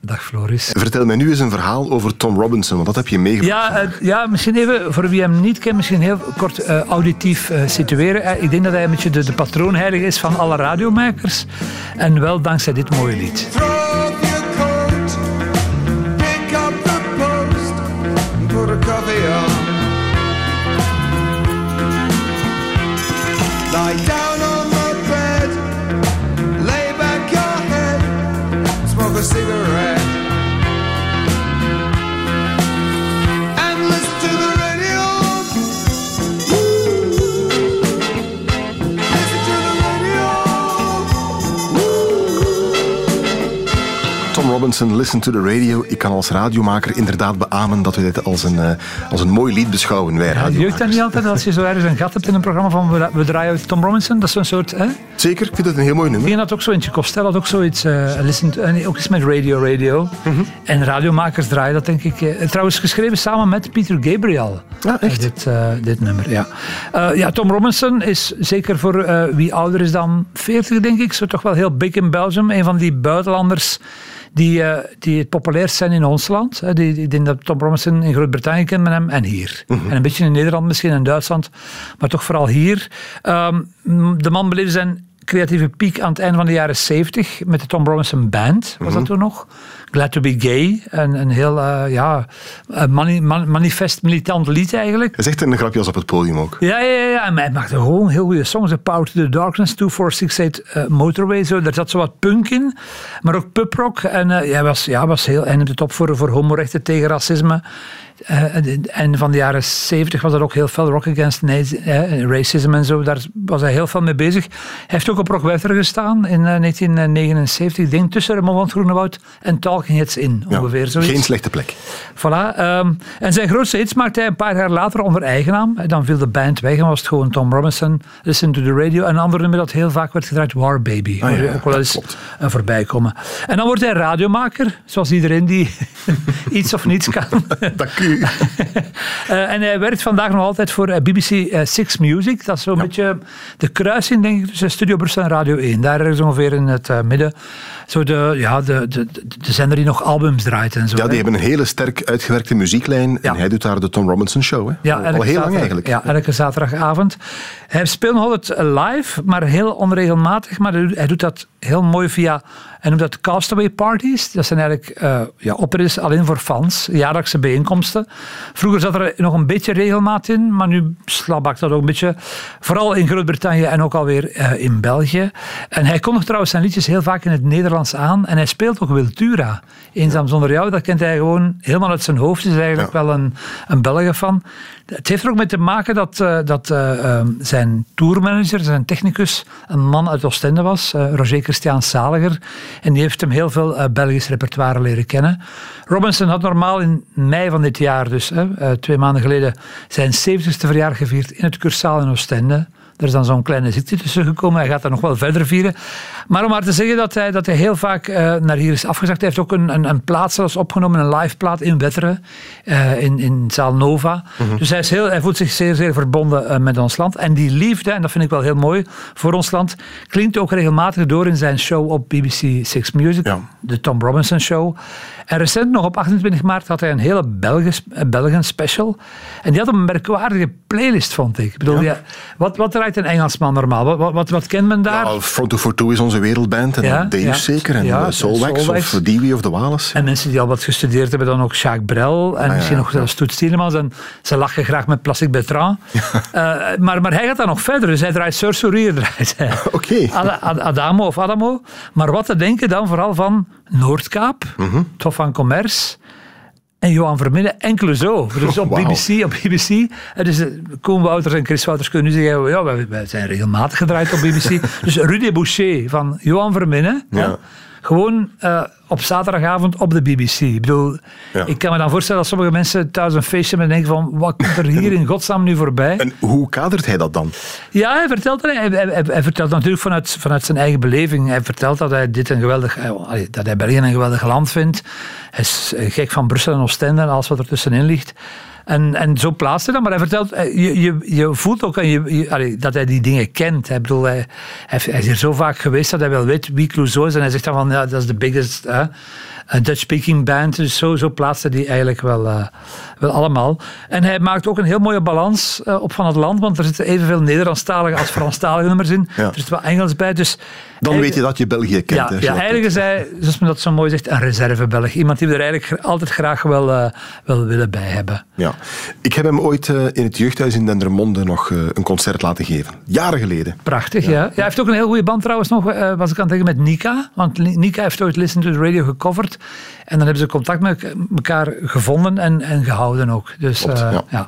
Dag Floris. Vertel mij nu eens een verhaal over Tom Robinson, want dat heb je meegebracht. Ja, uh, ja, misschien even, voor wie hem niet kent, misschien heel kort uh, auditief uh, situeren. ik denk dat hij een beetje de, de patroonheilige is van alle radiomakers. En wel dankzij dit mooie lied. Lie down a cigarette. Listen to the Radio. Ik kan als radiomaker inderdaad beamen dat we dit als een, uh, als een mooi lied beschouwen. Wij ja, jeugd dat niet altijd als je zo ergens een gat hebt in een programma van we, draaien uit Tom Robinson? Dat is zo'n soort... Hè? Zeker, ik vind het een heel mooi nummer. Ik had ook zo eentje. Costello had ook zoiets. Uh, listen to, uh, ook eens met Radio Radio. Mm -hmm. En radiomakers draaien dat denk ik. Trouwens geschreven samen met Peter Gabriel. Ah, echt? dit, dit nummer, ja. ja, Tom Robinson is zeker voor wie ouder is dan 40 denk ik. Zo toch wel heel big in Belgium. Een van die buitenlanders die, uh, die het populairst zijn in ons land. Die, ik denk dat Tom Robinson in Groot-Brittannië kent met hem en hier. Mm -hmm. En een beetje in Nederland misschien en Duitsland, maar toch vooral hier. Um, de man beleefde zijn creatieve piek aan het einde van de jaren 70 met de Tom Robinson Band, was mm -hmm. dat toen nog. Glad to be gay, een, een heel uh, ja, mani man manifest militant lied eigenlijk. Hij zegt een grapje als op het podium ook. Ja, ja, ja. En hij maakte gewoon heel goede songs. Power to the Darkness, 2468 uh, Motorway, zo. daar zat zo wat punk in, maar ook puprock. En uh, hij was, ja, was heel einde top voor, voor homorechten tegen racisme. Uh, en van de jaren 70 was dat ook heel veel Rock Against uh, Racism en zo. Daar was hij heel veel mee bezig. Hij heeft ook op Rock Weather gestaan in uh, 1979. Ik denk tussen Remon van het Groenewoud en Talking Heads in. Ja, ongeveer zoiets. Geen slechte plek. Voilà. Um, en zijn grootste hits maakte hij een paar jaar later onder eigen naam. Dan viel de band weg en was het gewoon Tom Robinson, Listen to the Radio. En een ander nummer dat heel vaak werd gedraaid, War Baby. Ah, ja, ook wel eens voorbij komen. En dan wordt hij radiomaker, zoals iedereen die iets of niets kan. dat kun je. Uh, en hij werkt vandaag nog altijd voor BBC uh, Six Music. Dat is zo'n ja. beetje de kruising, denk ik, tussen Studio Brussel en Radio 1. Daar is ongeveer in het midden. Zo de, ja, de, de, de zender die nog albums draait en zo. Ja, die hè? hebben een hele sterk uitgewerkte muzieklijn. Ja. En hij doet daar de Tom Robinson Show. Hè? Ja, Al heel lang eigenlijk. Ja, elke zaterdagavond. Hij speelt nog altijd live, maar heel onregelmatig. Maar hij doet dat heel mooi via... Hij noemt dat castaway parties. Dat zijn eigenlijk uh, ja, alleen voor fans. Jaarlijkse bijeenkomsten. Vroeger zat er nog een beetje regelmaat in, maar nu slabakt dat ook een beetje. Vooral in Groot-Brittannië en ook alweer uh, in België. En hij kondigt trouwens zijn liedjes heel vaak in het Nederlands aan. En hij speelt ook Wiltura. Eenzaam zonder jou, dat kent hij gewoon helemaal uit zijn hoofd. Is eigenlijk ja. wel een, een Belgen van. Het heeft er ook mee te maken dat, uh, dat uh, zijn tourmanager, zijn technicus, een man uit Oostende was, Roger Christian Saliger. En die heeft hem heel veel Belgisch repertoire leren kennen. Robinson had normaal in mei van dit jaar, dus twee maanden geleden, zijn 70ste verjaardag gevierd in het Cursaal in Oostende. Er is dan zo'n kleine ziekte tussen gekomen. Hij gaat er nog wel verder vieren. Maar om maar te zeggen dat hij, dat hij heel vaak uh, naar hier is afgezakt. Hij heeft ook een, een, een plaat zelfs opgenomen, een live plaat in Wetteren. Uh, in, in zaal Nova. Mm -hmm. Dus hij, is heel, hij voelt zich zeer, zeer verbonden uh, met ons land. En die liefde, en dat vind ik wel heel mooi voor ons land, klinkt ook regelmatig door in zijn show op BBC Six Music. Ja. De Tom Robinson Show. En recent, nog op 28 maart, had hij een hele Belgisch, Belgen special. En die had een merkwaardige playlist, vond ik. ik bedoel, ja. Ja, wat, wat draait een Engelsman normaal? Wat, wat, wat, wat kent men daar? Ja, Front Two is onze wereldband. En ja, Deus ja. zeker. En Ja, Soulwax, Soulwax. of Dewey of de Wallace. En mensen die al wat gestudeerd hebben, dan ook Jacques Brel. En Ah, misschien nog zelfs Toet Stielemans. En ze lachen graag met Plastic Bertrand. Uh, maar, maar hij gaat daar nog verder. Dus hij draait Sourier. Draait hij. Oké. Ad- Ad- Adamo of Adamo. Maar wat te denken dan vooral van Noordkaap, Mhm. Tof van Commerce en Johan Vermillen, enkele zo. Dus op. BBC, op BBC. En dus eh, Koen Wouters en Chris Wouters kunnen nu zeggen, ja, wij, zijn regelmatig gedraaid op BBC. dus Rudy Boucher van Johan Vermillen. Ja. Gewoon uh, op zaterdagavond op de BBC. Ik bedoel, Ja. ik kan me dan voorstellen dat sommige mensen thuis een feestje hebben en denken van, wat komt er hier in godsnaam nu voorbij? En hoe kadert hij dat dan? Ja, hij vertelt, hij, hij, hij- hij vertelt natuurlijk vanuit, vanuit zijn eigen beleving. Hij vertelt dat hij dit een geweldig, eh, allee, dat hij België een geweldig land vindt. Hij is eh, gek van Brussel en Oostende en alles wat er tussenin ligt. En, en zo plaatst hij dat, maar hij vertelt, eh, je, je, je voelt ook en je, je- allee, dat hij die dingen kent. Hij, bedoel, hij, hij, heeft- hij is hier zo vaak geweest dat hij wel weet wie Clouseau is. En hij zegt dan van, ja, dat is de biggest Dutch-speaking band. Dus zo, zo plaatst hij die eigenlijk wel, eh, wel allemaal. En hij maakt ook een heel mooie balans eh, op van het land, want er zitten evenveel Nederlandstalige als Franstalige nummers in. Ja. Er zit wel Engels bij, dus... Dan weet je dat je België kent. ja, hè, ja, eigenlijk is hij, zoals men dat zo mooi zegt, een reservebelg. Iemand die we er eigenlijk altijd graag wel, wel willen bij hebben. Ja. Ik heb hem ooit eh, in het jeugdhuis in Dendermonde nog eh, een concert laten geven. Jaren geleden. Prachtig, ja. ja. Hij heeft ook een heel goede band trouwens nog, eh, was ik aan het denken, met Nika. Want Ni- Nika heeft ooit Listen to the Radio gecoverd. En dan hebben ze contact met elkaar gevonden en, en gehouden ook. Dus Klopt, ja. ja.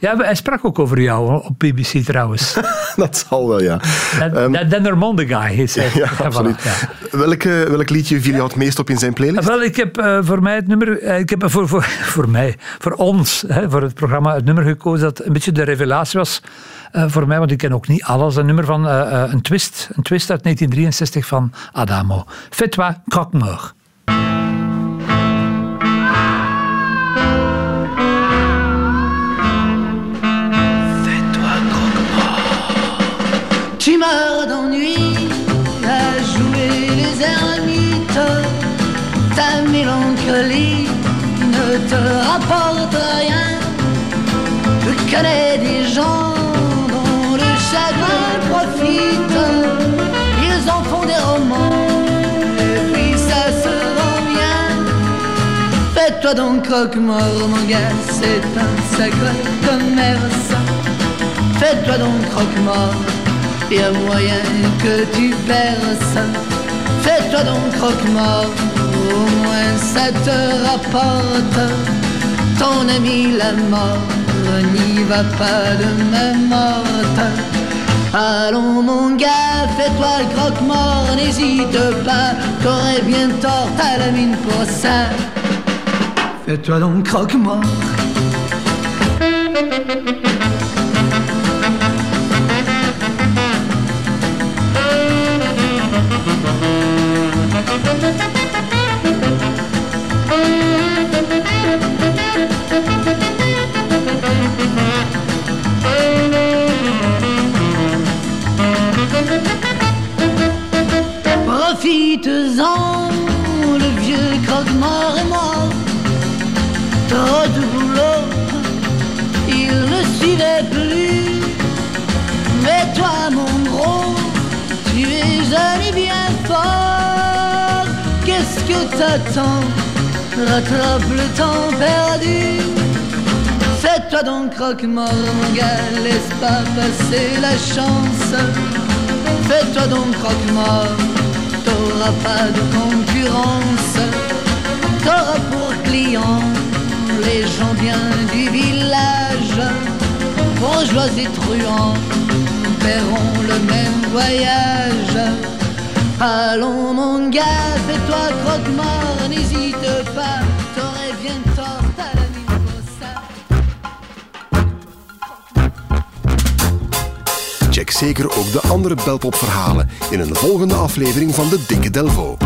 Ja, hij sprak ook over jou op BBC trouwens. dat zal wel, ja. Ehm, dat Dendermonde guy is hij. ja, absoluut. ja. Welk, welk liedje viel jou het meest op in zijn playlist? Wel, ik heb eh, voor mij het nummer, eh, ik heb voor, voor, voor mij, voor ons, hè, voor het programma, het nummer gekozen dat een beetje de revelatie was eh, voor mij, want ik ken ook niet alles. Een nummer van een twist, een twist uit 1963 van Adamo. Fais-toi croque-mort. Rapporte rien. Je connais des gens dont le chagrin profite. Ils en font des romans et puis ça se vend bien. Fais-toi donc croque-mort, mon gars, c'est un sacré commerce. Fais-toi donc croque-mort, y a moyen que tu perces. Fais-toi donc croque-mort, au moins ça te rapporte. Ton ami la mort n'y va pas de même morte. Allons mon gars, fais-toi le croque-mort, n'hésite pas, t'aurais bien tort, t'as la mine pour ça. Fais-toi donc croque-mort. Croque-mort est mort. Trop de boulot, il ne suivait plus. Mais toi, mon gros, tu es et bien fort. Qu'est-ce que t'attends? Rattrape le temps perdu. Fais-toi donc croque-mort, mon gars, laisse pas passer la chance. Fais-toi donc croque-mort, t'auras pas de concurrence. Bourgeois et truands paieront le même voyage. Allons mon gars, fais-toi croque-mort, n'hésite pas, t'aurais bien tort, t'as la. Check zeker ook de andere Belpop-verhalen in een volgende aflevering van de Dikke Delvo.